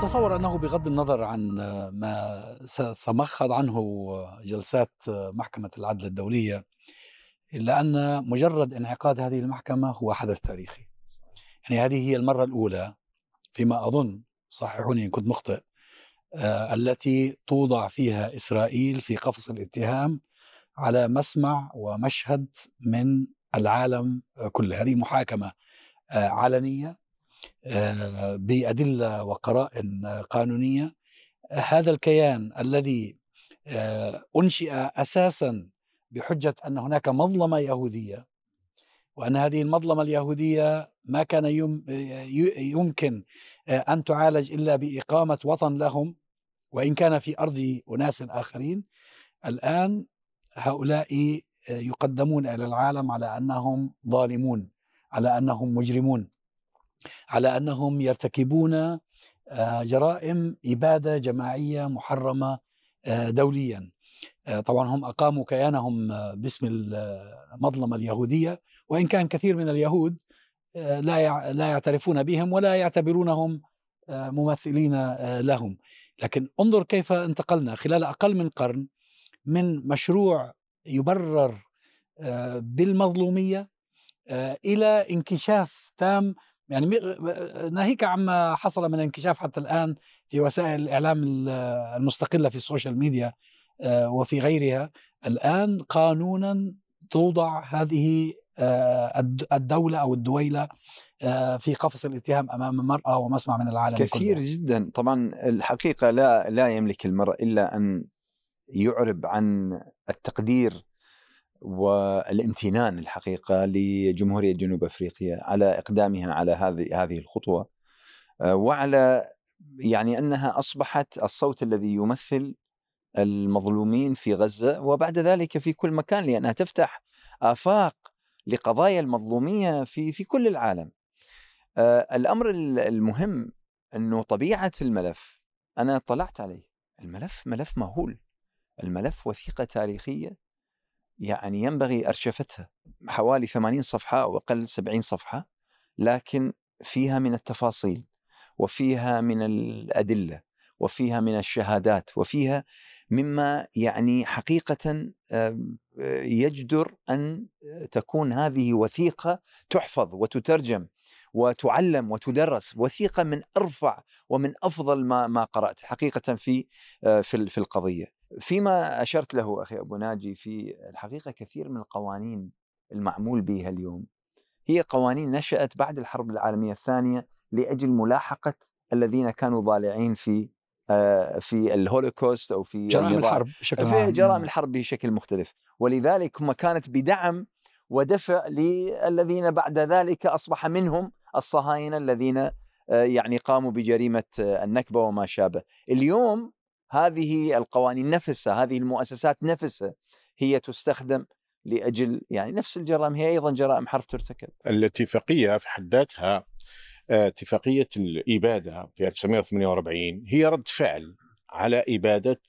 أتصور أنه بغض النظر عن ما ستمخض عنه جلسات محكمة العدل الدولية إلا أن مجرد انعقاد هذه المحكمة هو حدث تاريخي. يعني هذه هي المرة الأولى فيما أظن صححوني إن كنت مخطئ آه، التي توضع فيها إسرائيل في قفص الاتهام على مسمع ومشهد من العالم كله. هذه محاكمة آه، علنية آه، بأدلة وقرائن قانونية. هذا الكيان الذي أنشئ أساسا بحجة أن هناك مظلمة يهودية وأن هذه المظلمة اليهودية ما كان يمكن أن تعالج إلا بإقامة وطن لهم وإن كان في أرض أناس آخرين. الآن هؤلاء يقدمون إلى العالم على أنهم ظالمون على أنهم مجرمون. على أنهم يرتكبون آه، جرائم إبادة جماعية محرمة آه، دوليا. آه، طبعا هم أقاموا كيانهم باسم المظلمة اليهودية. وإن كان كثير من اليهود لا لا يعترفون بهم ولا يعتبرونهم ممثلين لهم. لكن انظر كيف انتقلنا. خلال أقل من قرن من مشروع يبرر بالمظلومية إلى انكشاف تام يعني ناهيك عما حصل من انكشاف حتى الآن في وسائل الإعلام المستقلة في ال social media وفي غيرها الآن قانونا توضع هذه الدولة أو الدويلة في قفص الاتهام أمام مرأى ومسمع من العالم كثير كله. جدا طبعا الحقيقة لا لا يملك المرء إلا أن يعرب عن التقدير والامتنان الحقيقة لجمهورية جنوب أفريقيا على اقدامها على هذه هذه الخطوة وعلى يعني أنها أصبحت الصوت الذي يمثل المظلومين في غزة وبعد ذلك في كل مكان لأنها تفتح آفاق لقضايا المظلومية في في كل العالم. آه الأمر المهم أنه طبيعة الملف أنا اطلعت عليه، الملف ملف مهول. الملف وثيقة تاريخية يعني ينبغي أرشفتها حوالي 80 صفحة أو أقل 70 صفحة لكن فيها من التفاصيل وفيها من الأدلة وفيها من الشهادات وفيها مما يعني حقيقه يجدر أن تكون هذه وثيقة تحفظ وتترجم. وتعلم وتدرس وثيقة من أرفع ومن أفضل ما ما قرأت حقيقة في في في القضية. فيما أشرت له أخي أبو ناجي في الحقيقة كثير من القوانين المعمول بها اليوم. هي قوانين نشأت بعد الحرب العالمية الثانية لأجل ملاحقة الذين كانوا ضالعين في آه، في الهولوكوست أو في جرائم الحرب بشكل في جرائم الحرب بشكل مختلف. ولذلك هم كانت بدعم ودفع للذين بعد ذلك أصبح منهم الصهاينة الذين آه، يعني قاموا بجريمة آه، النكبة وما شابه. اليوم هذه القوانين نفسها هذه المؤسسات نفسها هي تستخدم لأجل يعني نفس الجرائم هي أيضا جرائم حرب ترتكب. الاتفاقية في حد ذاتها آه، اتفاقية الإبادة في 1948 هي رد فعل على إبادة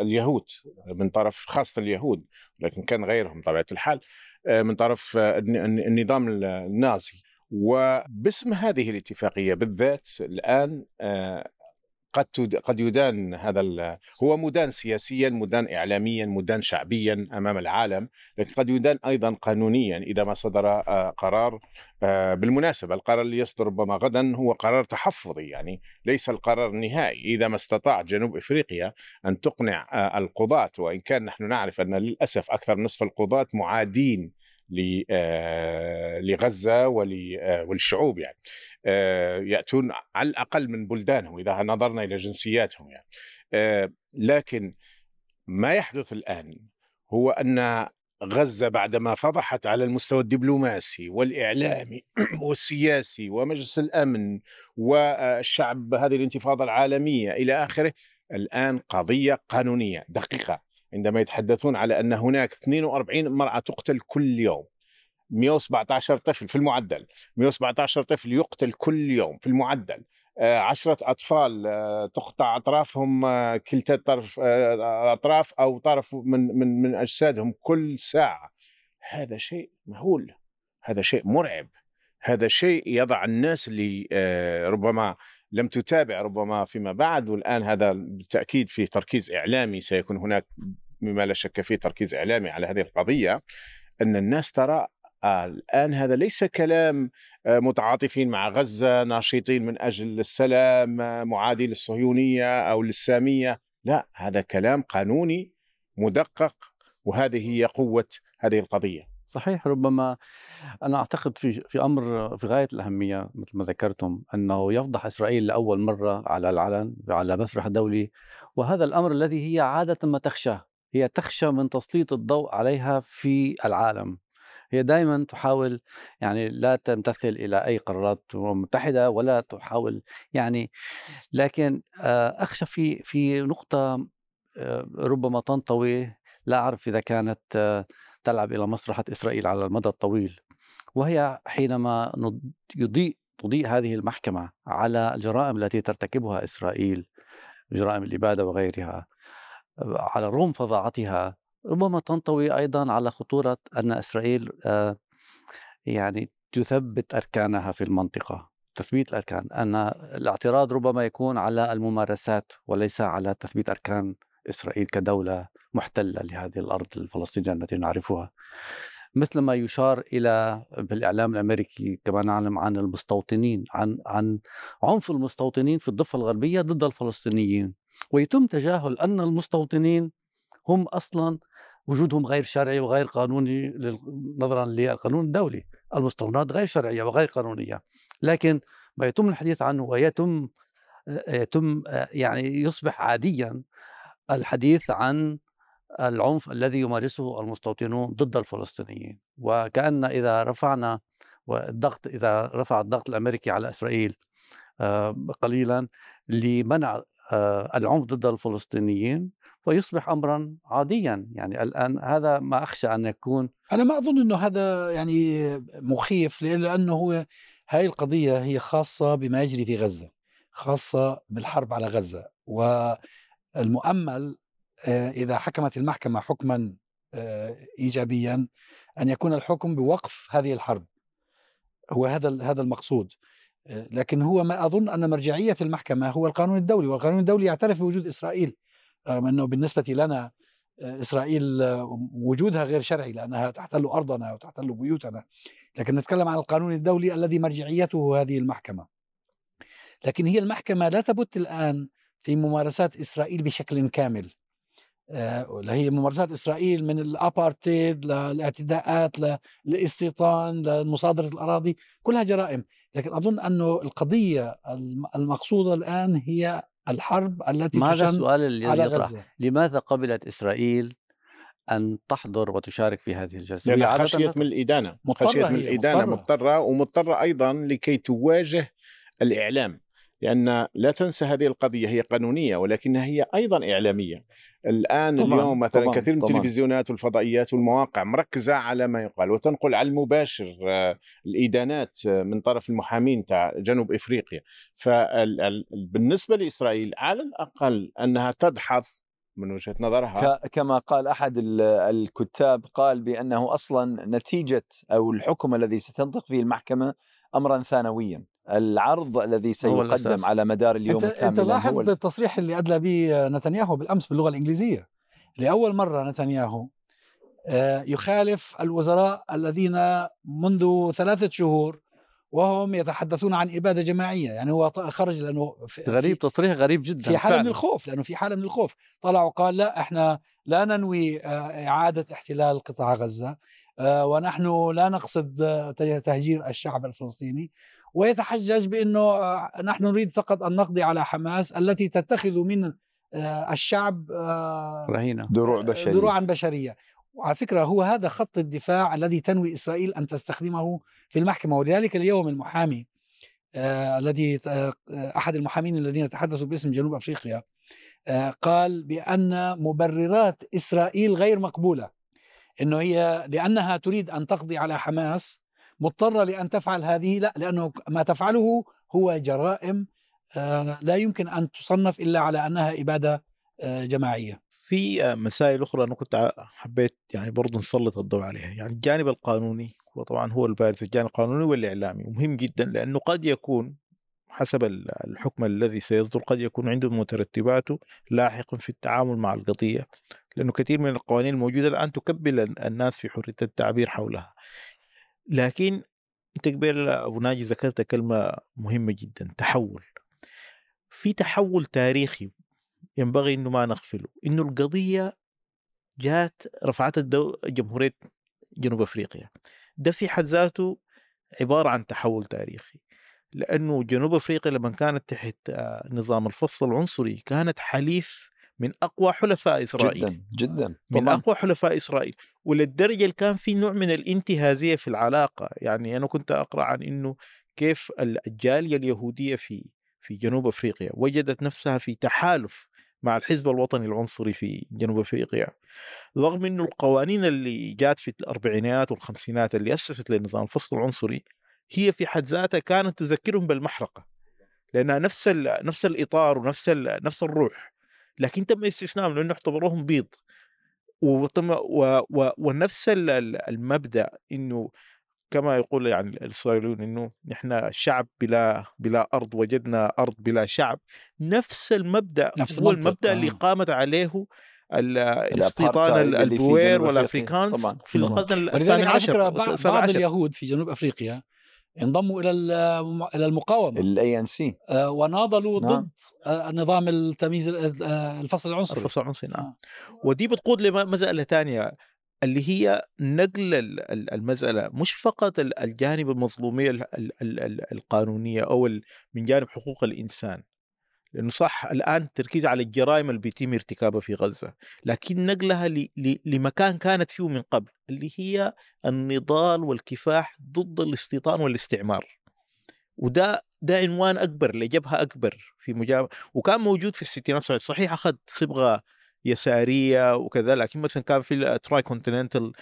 اليهود من طرف خاصة اليهود لكن كان غيرهم طبيعة الحال من طرف النظام النازي وباسم هذه الاتفاقية بالذات الآن آه، قد قد يدان هذا هو مدان سياسيا مدان اعلاميا مدان شعبيا أمام العالم لكن قد يدان أيضا قانونيا إذا ما صدر آه، قرار آه، بالمناسبة القرار اللي يصدر ربما غدا هو قرار تحفظي يعني ليس القرار النهائي. إذا ما استطاع جنوب إفريقيا أن تقنع القضاة وإن كان نحن نعرف أن للأسف أكثر نصف القضاة معادين آه، لغزة آه، وللشعوب يعني. آه، يأتون على الأقل من بلدانهم إذا نظرنا إلى جنسياتهم يعني. لكن ما يحدث الآن هو أن غزة بعدما فضحت على المستوى الدبلوماسي والإعلامي والسياسي ومجلس الأمن والشعب هذه الانتفاضة العالمية إلى آخره الآن قضية قانونية دقيقة. عندما يتحدثون على أن هناك 42 امراه تقتل كل يوم. 117 طفل في المعدل. 117 طفل يقتل كل يوم في المعدل. آه، عشرة أطفال آه، تقطع أطرافهم آه، كلتا طرف أطراف أو طرف من من من أجسادهم كل ساعة. هذا شيء مهول. هذا شيء مرعب. هذا شيء يضع الناس اللي ربما لم تتابع ربما فيما بعد والآن هذا بالتأكيد فيه تركيز إعلامي سيكون هناك مما لا شك فيه تركيز إعلامي على هذه القضية أن الناس ترى الآن هذا ليس كلام متعاطفين مع غزة ناشطين من أجل السلام معادي للصهيونية أو للسامية. لا هذا كلام قانوني مدقق وهذه هي قوة هذه القضية. صحيح ربما أنا أعتقد في في أمر في غاية الأهمية مثل ما ذكرتم أنه يفضح إسرائيل لأول مرة على العلن على مسرح دولي وهذا الأمر الذي هي عادة ما تخشاه هي تخشى من تسليط الضوء عليها في العالم. هي دائما تحاول يعني لا تمتثل إلى أي قرارات متحدة ولا تحاول يعني لكن أخشى في في نقطة ربما تنطوي لا أعرف إذا كانت تلعب إلى مصلحه إسرائيل على المدى الطويل وهي حينما يضيء تضيء هذه المحكمة على الجرائم التي ترتكبها إسرائيل جرائم الإبادة وغيرها على رغم فظاعتها ربما تنطوي أيضا على خطورة أن إسرائيل يعني تثبت أركانها في المنطقة. تثبيت الأركان أن الاعتراض ربما يكون على الممارسات وليس على تثبيت أركان إسرائيل كدولة. محتلة لهذه الأرض الفلسطينية التي نعرفها. مثل ما يشار إلى بالإعلام الأمريكي كما نعلم عن المستوطنين عن عن عنف المستوطنين في الضفة الغربية ضد الفلسطينيين. ويتم تجاهل أن المستوطنين هم أصلا وجودهم غير شرعي وغير قانوني نظرا للقانون الدولي المستوطنات غير شرعية وغير قانونية. لكن ما يتم الحديث عنه ويتم يتم يعني يصبح عاديا الحديث عن العنف الذي يمارسه المستوطنون ضد الفلسطينيين. وكأن إذا رفعنا والضغط إذا رفع الضغط الأمريكي على إسرائيل قليلا لمنع العنف ضد الفلسطينيين ويصبح امرا عاديا. يعني الآن هذا ما أخشى أن يكون. أنا ما أظن إنه هذا يعني مخيف لأنه هو هاي القضية هي خاصة بما يجري في غزة خاصة بالحرب على غزة. والمؤمل إذا حكمت المحكمة حكما ايجابيا أن يكون الحكم بوقف هذه الحرب. هو هذا هذا المقصود. لكن هو ما أظن أن مرجعية المحكمة هو القانون الدولي والقانون الدولي يعترف بوجود إسرائيل رغم أنه بالنسبة لنا إسرائيل وجودها غير شرعي لأنها تحتل أرضنا وتحتل بيوتنا. لكن نتكلم عن القانون الدولي الذي مرجعيته هذه المحكمة. لكن هي المحكمة لا تبت الآن في ممارسات إسرائيل بشكل كامل. اللي هي ممارسات إسرائيل من الأبارتيد للاعتداءات للاستيطان لمصادرة الأراضي كلها جرائم لكن أظن أنه القضية المقصودة الآن هي الحرب التي ماذا السؤال الذي على يطرح غزة. لماذا قبلت إسرائيل أن تحضر وتشارك في هذه الجلسة؟ عادة خشيت من الإدانة مضطرة خشيت من هي، الإدانة مضطرة. مضطرة ومضطرة أيضا لكي تواجه الإعلام لأن لا تنسى هذه القضية هي قانونية ولكنها هي أيضا إعلامية. الآن طبعاً، اليوم مثلا طبعاً، كثير من. التلفزيونات والفضائيات والمواقع مركزة على ما يقال وتنقل على المباشر آه، الإدانات آه، من طرف المحامين تاع جنوب إفريقيا. فبالنسبة لإسرائيل على الأقل أنها تدحض من وجهة نظرها كما قال أحد ال- الكتاب قال بأنه أصلا نتيجة أو الحكم الذي ستنطق فيه المحكمة امرا ثانويا. العرض الذي سيقدم. على مدار اليوم انت أنت لاحظ ال- التصريح اللي أدلى به نتنياهو بالأمس باللغة الإنجليزية لأول مرة نتنياهو آه، يخالف الوزراء الذين منذ ثلاثة شهور وهم يتحدثون عن إبادة جماعية يعني هو خرج لأنه في غريب تصريح غريب جدا في حالة من. الخوف لأنه في حالة من الخوف طلع وقال لا إحنا لا ننوي آه، إعادة احتلال قطاع غزة آه، ونحن لا نقصد ته- تهجير الشعب الفلسطيني ويتحجج بأنه آه، نحن نريد فقط أن نقضي على حماس التي تتخذ من آه، الشعب آه، رهينة. دروع بشرية. دروعا بشرية. وعلى فكرة هو هذا خط الدفاع الذي تنوي إسرائيل أن تستخدمه في المحكمة. ولذلك اليوم المحامي الذي أحد المحامين الذين تحدثوا باسم جنوب أفريقيا آه قال بأن مبررات إسرائيل غير مقبولة. إنه هي لأنها تريد أن تقضي على حماس مضطرة لأن تفعل هذه لا لأنه ما تفعله هو جرائم آه لا يمكن أن تصنف إلا على أنها إبادة آه جماعية. في آه، مسائل أخرى أنا كنت حبيت يعني برضه نسلط الضوء عليها. يعني الجانب القانوني هو طبعا هو البارز الجانب القانوني والإعلامي ومهم جدا لأنه قد يكون حسب ال- الحكم الذي سيصدر قد يكون عنده مترتباته لاحقا في التعامل مع القضية لأنه كثير من القوانين الموجودة الآن تكبل ال- الناس في حرية التعبير حولها. لكن أنت قبل أبو ناجي ذكرت كلمة مهمة جدا تحول. في تحول تاريخي ينبغي أنه ما نغفله أنه القضية جات رفعت الدو... جمهورية جنوب أفريقيا. ده في حد ذاته عبارة عن تحول تاريخي لأنه جنوب أفريقيا لما كانت تحت آه، نظام الفصل العنصري كانت حليف من أقوى حلفاء إسرائيل. جدا جدا من طبعا. أقوى حلفاء إسرائيل. وللدرجة اللي كان في نوع من الانتهازية في العلاقة. يعني أنا كنت أقرأ عن إنه كيف ال- الجالية اليهودية في في جنوب أفريقيا وجدت نفسها في تحالف مع الحزب الوطني العنصري في جنوب أفريقيا. رغم إنه القوانين اللي جات في الأربعينات والخمسينات اللي أسست لنظام الفصل العنصري هي في حد ذاتها كانت تذكرهم بالمحرقة. لأنها نفس نفس الإطار ونفس نفس الروح. لكن تم استثنائهم لأنه اعتبروهم بيض وتم و و ونفس ال- ال- المبدأ إنه كما يقول يعني الإسرائيليون إنه نحن شعب بلا بلا أرض وجدنا أرض بلا شعب نفس المبدأ نفس هو المبدأ اللي آه. قامت عليه ال- الاستيطان اللي البوير والافريكانز. في القرن ال 19 عشر بعض اليهود في جنوب أفريقيا انضموا إلى إلى المقاومة. ال ANC آه، وناضلوا نعم. ضد آه، نظام التمييز ال- آه، الفصل العنصري. الفصل العنصري نعم. آه. ودي بتقود لمسألة تانية اللي هي نقل ال- ال- المسألة مش فقط ال- الجانب المظلومية ال- ال- ال- ال- القانونية أو من جانب حقوق الإنسان. لأنه صح الآن التركيز على الجرائم اللي بيتم ارتكابها في غزة لكن نقلها ل- ل- لمكان كانت فيه من قبل اللي هي النضال والكفاح ضد الاستيطان والاستعمار. وده ده عنوان أكبر لجبهة أكبر في مجابهة وكان موجود في الستينات صحيح أخذ صبغة يسارية وكذا لكن مثلا كان في ال Tricontinental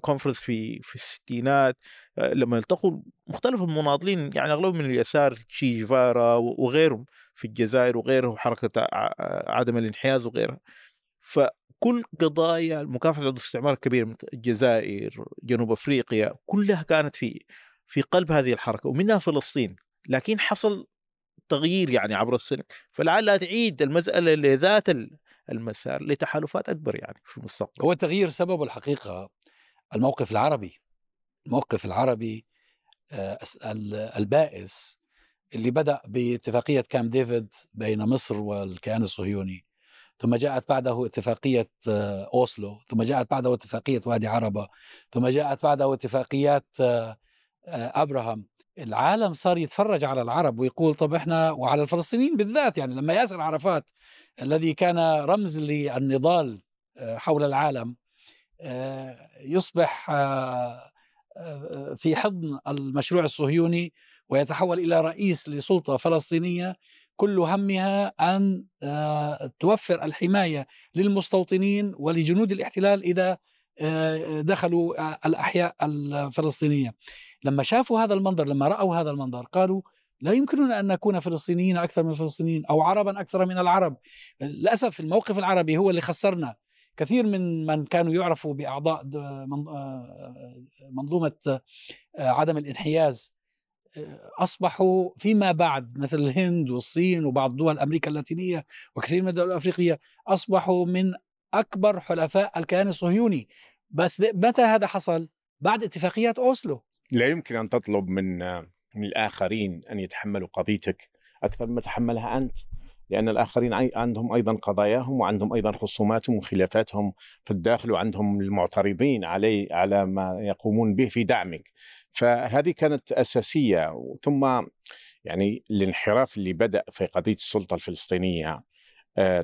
Conference في في الستينات آه، لما التقوا مختلف المناضلين يعني أغلبهم من اليسار تشي جيفارا وغيرهم في الجزائر وغيره وحركه ع- عدم الانحياز وغيرها. فكل قضايا مكافحه ضد الاستعمار الكبير مثل الجزائر جنوب أفريقيا كلها كانت في في قلب هذه الحركة ومنها فلسطين. لكن حصل تغيير يعني عبر السنة. فلعلها تعيد المسألة لذات المسار لتحالفات أكبر يعني في المستقبل. هو التغيير سببه الحقيقة الموقف العربي الموقف العربي آه، ال- البائس اللي بدأ باتفاقية كام ديفيد بين مصر والكيان الصهيوني ثم جاءت بعده اتفاقية آه، أوسلو ثم جاءت بعده اتفاقية وادي عربة ثم جاءت بعده اتفاقيات آه، أبراهام. العالم صار يتفرج على العرب ويقول طب إحنا وعلى الفلسطينيين بالذات يعني لما ياسر عرفات الذي كان رمز للنضال آه، حول العالم آه، يصبح آه، في حضن المشروع الصهيوني ويتحول إلى رئيس لسلطة فلسطينية كل همها أن توفر الحماية للمستوطنين ولجنود الاحتلال إذا دخلوا آه، الأحياء الفلسطينية. لما شافوا هذا المنظر لما رأوا هذا المنظر قالوا لا يمكننا أن نكون فلسطينيين أكثر من الفلسطينيين أو عربا أكثر من العرب. للأسف الموقف العربي هو اللي خسرنا. كثير من من كانوا يعرفوا من- آه، منظومة آه، عدم الانحياز. آه، أصبحوا فيما بعد مثل الهند والصين وبعض دول أمريكا اللاتينية وكثير من الدول الأفريقية أصبحوا من أكبر حلفاء الكيان الصهيوني. بس متى هذا حصل؟ بعد اتفاقيات أوسلو. لا يمكن أن تطلب من من الآخرين أن يتحملوا قضيتك أكثر مما تحملها أنت لأن الآخرين عي- عندهم أيضا قضاياهم وعندهم أيضا خصوماتهم وخلافاتهم في الداخل وعندهم المعترضين علي على ما يقومون به في دعمك. فهذه كانت أساسية. ثم يعني الانحراف اللي بدأ في قضية السلطة الفلسطينية آه،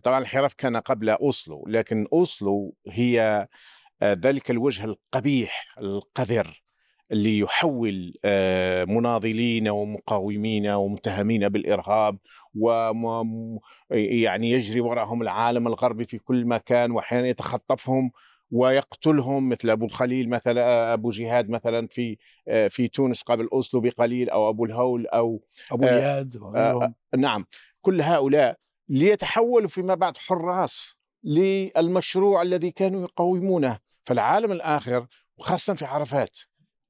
طبعا الانحراف كان قبل أوسلو لكن أوسلو هي آه، ذلك الوجه القبيح القذر اللي يحول آه، مناضلين ومقاومين ومتهمين بالإرهاب وم يعني يجري وراهم العالم الغربي في كل مكان واحيانا يتخطفهم ويقتلهم مثل أبو الخليل مثلا أبو جهاد مثلا في آه، في تونس قبل أوسلو بقليل أو أبو الهول أو أبو آه، اياد وغيرهم. نعم. كل هؤلاء ليتحولوا فيما بعد حراس للمشروع الذي كانوا يقاومونه. فالعالم الآخر وخاصة في عرفات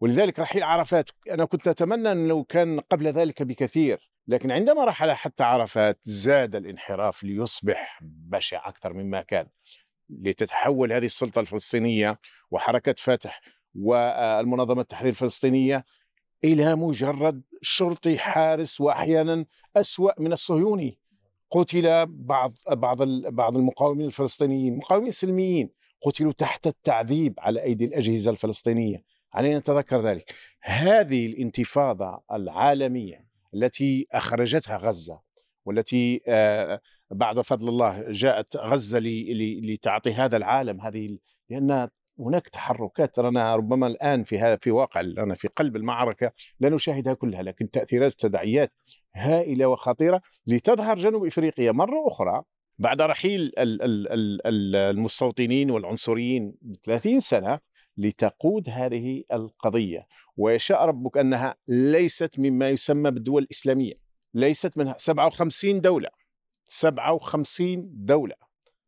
ولذلك رحيل عرفات. أنا كنت أتمنى ان لو كان قبل ذلك بكثير لكن عندما رحل حتى عرفات زاد الانحراف ليصبح بشع أكثر مما كان لتتحول هذه السلطة الفلسطينية وحركة فتح والمنظمة التحرير الفلسطينية إلى مجرد شرطي حارس واحيانا أسوأ من الصهيوني. قتل بعض بعض بعض المقاومين الفلسطينيين مقاومين سلميين قتلوا تحت التعذيب على أيدي الأجهزة الفلسطينية. علينا نتذكر ذلك. هذه الانتفاضة العالمية التي أخرجتها غزة والتي آه، بعد فضل الله جاءت غزة لتعطي هذا العالم هذه لأن هناك تحركات رانا ربما الآن في في واقع رانا في قلب المعركة لا نشاهدها كلها لكن تأثيرات وتداعيات هائلة وخطيرة لتظهر جنوب إفريقيا مرة أخرى بعد رحيل المستوطنين والعنصريين 30 سنة لتقود هذه القضية. ويشاء ربك أنها ليست مما يسمى بالدول الإسلامية ليست منها 57 دولة 57 دولة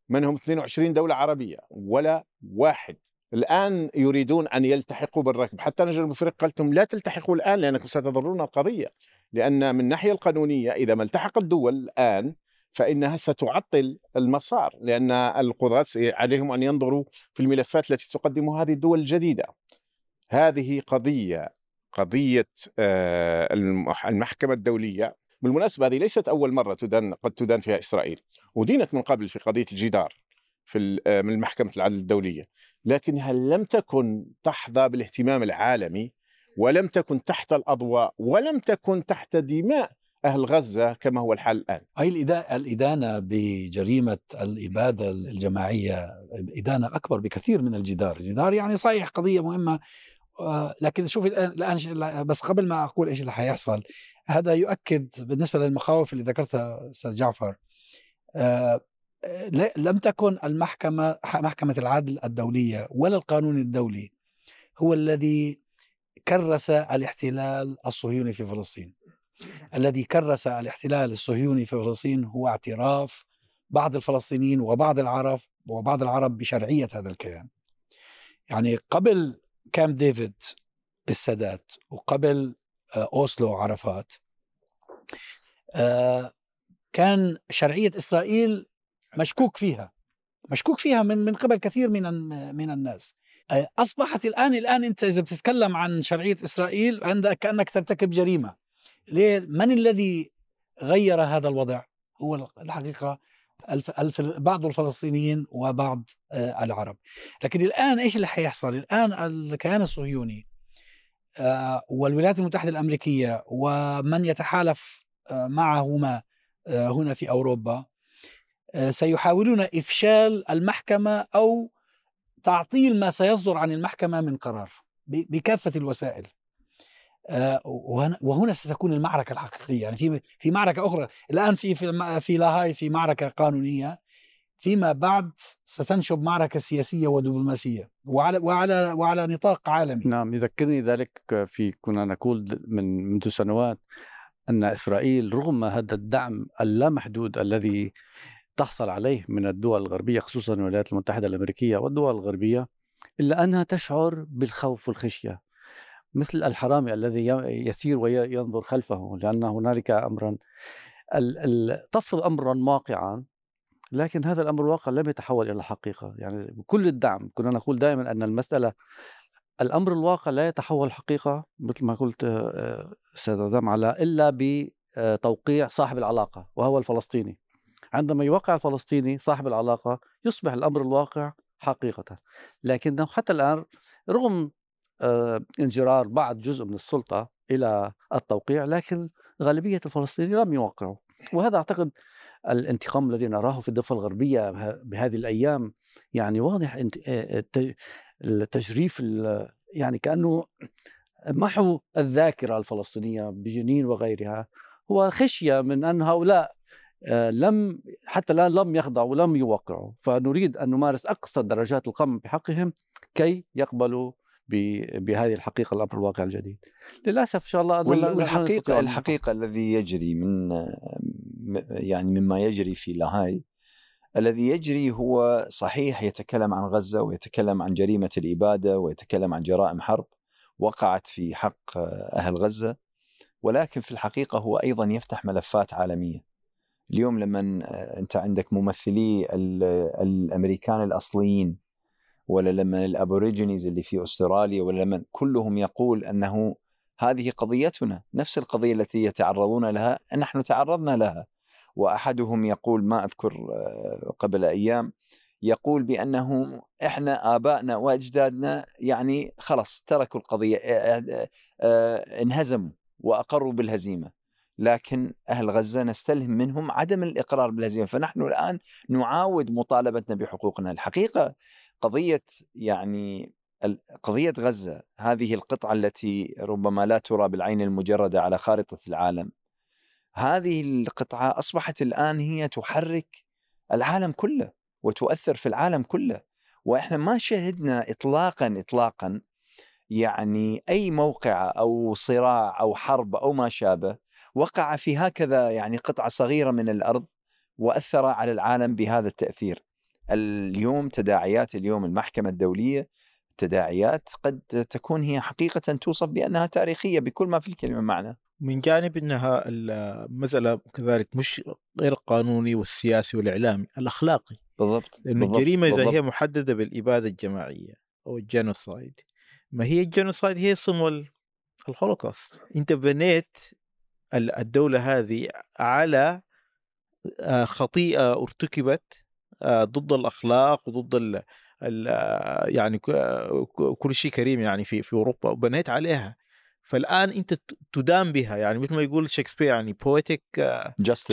منهم 22 دولة عربية ولا واحد الآن يريدون أن يلتحقوا بالركب. حتى نجم افريقيا قلت لهم لا تلتحقوا الآن لأنكم ستضرون القضية. لأن من الناحية القانونية إذا ما التحق الدول الآن فإنها ستعطل المسار لأن القضاة عليهم أن ينظروا في الملفات التي تقدمها هذه الدول الجديدة. هذه قضية قضية آه، المحكمة الدولية. بالمناسبة هذه ليست أول مرة تدان قد تدان فيها إسرائيل. ودينت من قبل في قضية الجدار في آه، من محكمه العدل الدولية. لكنها لم تكن تحظى بالاهتمام العالمي ولم تكن تحت الأضواء ولم تكن تحت دماء أهل غزة كما هو الحال الآن؟ أي الإدانة بجريمة الإبادة الجماعية إدانة أكبر بكثير من الجدار. الجدار يعني صحيح قضية مهمة آه، لكن شوف الآن بس قبل ما أقول إيش اللي حيحصل هذا يؤكد بالنسبة للمخاوف اللي ذكرتها أستاذ جعفر آه، لم تكن المحكمة محكمة العدل الدولية ولا القانون الدولي هو الذي كرس الاحتلال الصهيوني في فلسطين. الذي كرس الاحتلال الصهيوني في فلسطين هو اعتراف بعض الفلسطينيين وبعض العرب وبعض العرب بشرعية هذا الكيان. يعني قبل كامب ديفيد السادات وقبل آه، أوسلو عرفات آه، كان شرعية إسرائيل مشكوك فيها مشكوك فيها من من قبل كثير من من الناس. أصبحت الآن الآن أنت إذا بتتكلم عن شرعية إسرائيل عندك كأنك ترتكب جريمة. ليه؟ من الذي غير هذا الوضع؟ هو الحقيقة الف الف بعض الفلسطينيين وبعض العرب. لكن الآن إيش اللي حيحصل؟ الآن الكيان الصهيوني والولايات المتحدة الأمريكية ومن يتحالف معهما هنا في أوروبا سيحاولون إفشال المحكمة أو تعطيل ما سيصدر عن المحكمة من قرار بكافة الوسائل. آه، وهنا ستكون المعركة الحقيقية. يعني في في معركة أخرى. الآن في في في لاهاي في معركة قانونية. فيما بعد ستنشب معركة سياسية ودبلوماسية. وعلى وعلى وعلى نطاق عالمي. نعم يذكرني ذلك في كنا نقول من منذ سنوات أن إسرائيل رغم هذا الدعم اللامحدود الذي تحصل عليه من الدول الغربية خصوصا الولايات المتحدة الأمريكية والدول الغربية إلا أنها تشعر بالخوف والخشية. مثل الحرامي الذي يسير وينظر خلفه لأن هنالك أمرا تفرض أمرا واقعا لكن هذا الأمر الواقع لم يتحول إلى حقيقة. يعني بكل الدعم كنا نقول دائما أن المسألة الأمر الواقع لا يتحول حقيقة مثل ما قلت آه، أستاذ على إلا بتوقيع صاحب العلاقة وهو الفلسطيني. عندما يوقع الفلسطيني صاحب العلاقة يصبح الأمر الواقع حقيقة. لكنه حتى الآن رغم آه، انجرار بعض جزء من السلطة إلى التوقيع لكن غالبية الفلسطينيين لم يوقعوا. وهذا أعتقد الانتقام الذي نراه في الضفة الغربية بهذه الأيام يعني واضح آه، التجريف يعني كأنه محو الذاكرة الفلسطينية بجنين وغيرها. هو خشية من أن هؤلاء آه، لم حتى الآن لم يخضعوا ولم يوقعوا فنريد أن نمارس أقصى درجات القمع بحقهم كي يقبلوا بهذه الحقيقة الأمر الواقع الجديد. للأسف إن شاء الله والحقيقة الحقيقة الذي يجري من يعني مما يجري في لاهاي الذي يجري هو صحيح يتكلم عن غزة ويتكلم عن جريمة الإبادة ويتكلم عن جرائم حرب وقعت في حق أهل غزة ولكن في الحقيقة هو أيضا يفتح ملفات عالمية. اليوم لما انت عندك ممثلي الأمريكان الأصليين ولا لما الأبوريجينيز اللي في أستراليا ولا لما كلهم يقول أنه هذه قضيتنا نفس القضية التي يتعرضون لها نحن تعرضنا لها. وأحدهم يقول ما أذكر قبل أيام يقول بأنه إحنا آبائنا وأجدادنا يعني خلص تركوا القضية انهزموا وأقروا بالهزيمة. لكن أهل غزة نستلهم منهم عدم الإقرار بالهزيمة. فنحن الآن نعاود مطالبتنا بحقوقنا. الحقيقة قضية يعني قضية غزة هذه القطعة التي ربما لا ترى بالعين المجردة على خارطة العالم هذه القطعة أصبحت الآن هي تحرك العالم كله وتؤثر في العالم كله. وإحنا ما شهدنا اطلاقا اطلاقا يعني أي موقع أو صراع أو حرب أو ما شابه وقع في هكذا يعني قطعة صغيرة من الأرض واثر على العالم بهذا التأثير. اليوم تداعيات اليوم المحكمة الدولية تداعيات قد تكون هي حقيقة توصف بأنها تاريخية بكل ما في الكلمة معنى. من جانب إنها المساله كذلك مش غير القانوني والسياسي والإعلامي، الأخلاقي. بالضبط. لأنه الجريمة إذا هي محددة بالإبادة الجماعية أو ال genocide ما هي ال genocide هي اسم الهولوكوست انت بنيت الدولة هذه على خطيئة ارتكبت ضد الأخلاق وضد ال ال يعني كل شيء كريم يعني في في أوروبا وبنيت عليها. فالآن أنت تدان بها يعني مثل ما يقول شكسبير يعني poetic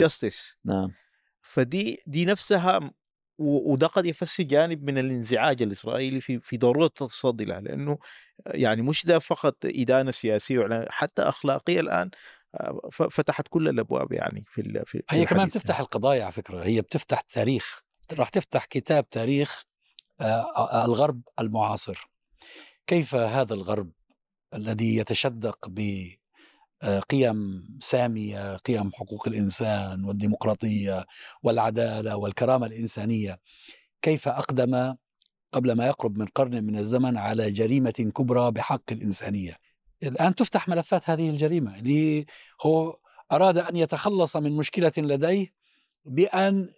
justice نعم. فدي دي نفسها وده قد يفسر جانب من الانزعاج الإسرائيلي في في ضرورة التصدي لها لأنه يعني مش ده فقط إدانة سياسية حتى أخلاقية الآن. فتحت كل الأبواب يعني في, في هي كمان بتفتح القضايا على فكرة هي بتفتح تاريخ راح تفتح كتاب تاريخ الغرب المعاصر. كيف هذا الغرب الذي يتشدق بقيم سامية قيم حقوق الإنسان والديمقراطية والعدالة والكرامة الإنسانية كيف أقدم قبل ما يقرب من قرن من الزمن على جريمة كبرى بحق الإنسانية؟ الآن تفتح ملفات هذه الجريمة اللي هو أراد أن يتخلص من مشكلة لديه بأن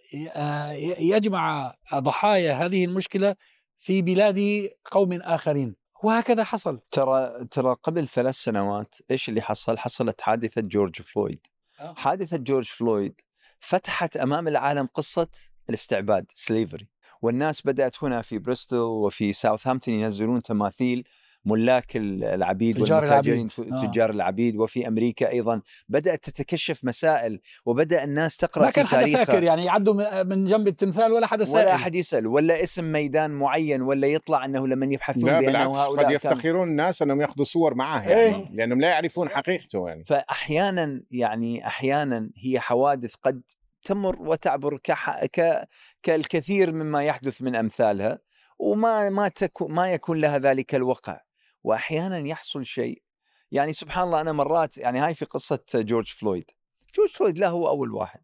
يجمع ضحايا هذه المشكلة في بلاد قوم آخرين وهكذا حصل ترى ترى قبل ثلاث سنوات إيش اللي حصل؟ حصلت حادثة جورج فلويد أه. حادثة جورج فلويد فتحت أمام العالم قصة الاستعباد slavery والناس بدأت هنا في بريستول وفي ساوثهامبتون ينزلون تماثيل ملاك العبيد تجار والمتاجرين العبيد. تجار العبيد وفي أمريكا أيضا. بدأت تتكشف مسائل وبدأ الناس تقرأ ما كان في حد تاريخها. فاكر يعني يعدوا من جنب التمثال ولا حدا سأل. ولا احد يسأل ولا اسم ميدان معين ولا يطلع أنه لما يبحثون لا بانه بالعكس هؤلاء قد يفتخرون الناس أنهم يأخذوا صور معاه يعني إيه. لأنهم لا يعرفون حقيقته يعني. فاحيانا يعني أحيانا هي حوادث قد تمر وتعبر كح... ك... كالكثير مما يحدث من أمثالها وما ما تكو... ما يكون لها ذلك الوقع. واحيانا يحصل شيء. يعني سبحان الله أنا مرات يعني هاي في قصة جورج فلويد. جورج فلويد لا هو أول واحد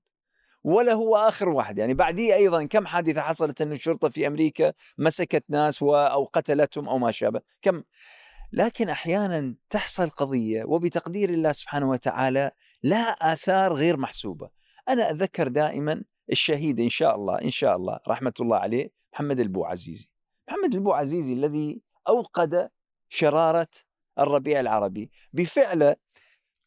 ولا هو آخر واحد. يعني بعديه أيضا كم حادثة حصلت إنه الشرطه في أمريكا مسكت ناس. أو قتلتهم أو ما شابه. كم؟ لكن أحيانا تحصل قضية وبتقدير الله سبحانه وتعالى لها آثار غير محسوبة. أنا أتذكر دائما الشهيد إن شاء الله إن شاء الله رحمة الله عليه محمد البو عزيزي محمد البو عزيزي الذي أوقد شرارة الربيع العربي. بفعله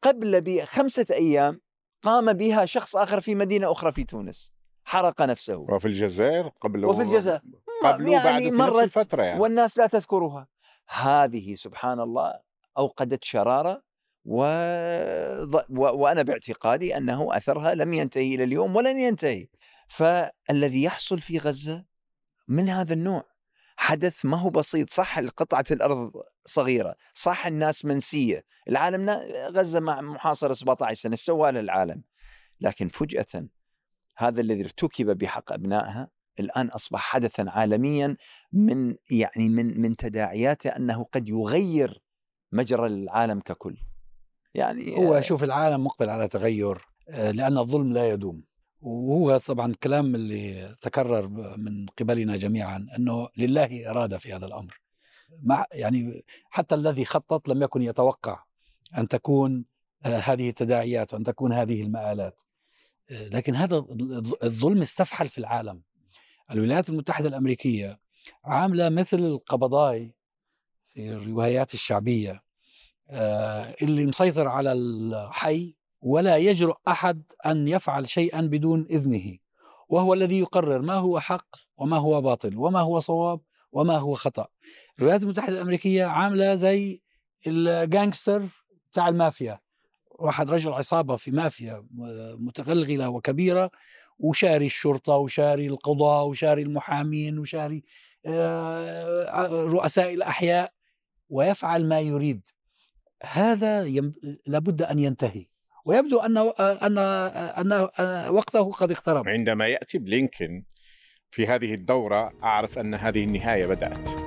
قبل بخمسه أيام قام بها شخص آخر في مدينة أخرى في تونس. حرق نفسه. وفي الجزائر قبل وفي الجزائر. قبل يعني وبعد في نفس مرت الفترة يعني. والناس لا تذكرها. هذه سبحان الله أوقدت شرارة و... و... وأنا باعتقادي أنه أثرها لم ينتهي إلى اليوم ولن ينتهي. فالذي يحصل في غزة من هذا النوع. حدث ما هو بسيط صح قطعة الأرض صغيرة صح الناس منسية العالم غزة مع محاصرة 17 سنة سوى العالم. لكن فجأة هذا الذي ارتكب بحق أبنائها الآن أصبح حدثا عالميا من يعني من من تداعياته أنه قد يغير مجرى العالم ككل. يعني هو شوف العالم مقبل على تغير آه، لأن الظلم لا يدوم. وهو طبعا الكلام اللي تكرر من قبلنا جميعا أنه لله إرادة في هذا الأمر. مع يعني حتى الذي خطط لم يكن يتوقع أن تكون آه، هذه التداعيات وأن تكون هذه المآلات. آه، لكن هذا الظلم استفحل في العالم. الولايات المتحدة الأمريكية عاملة مثل القبضاي في الروايات الشعبية آه، اللي مسيطر على الحي ولا يجرؤ أحد أن يفعل شيئا بدون إذنه. وهو الذي يقرر ما هو حق وما هو باطل وما هو صواب وما هو خطأ. الولايات المتحدة الأمريكية عاملة زي الجانكستر بتاع المافيا. واحد رجل عصابة في مافيا متغلغلة وكبيرة وشاري الشرطة وشاري القضاء وشاري المحامين وشاري آه، رؤساء الأحياء ويفعل ما يريد. هذا لابد أن ينتهي. ويبدو أن أن أن وقته قد اقترب. عندما يأتي بلينكن في هذه الدورة أعرف أن هذه النهاية بدأت.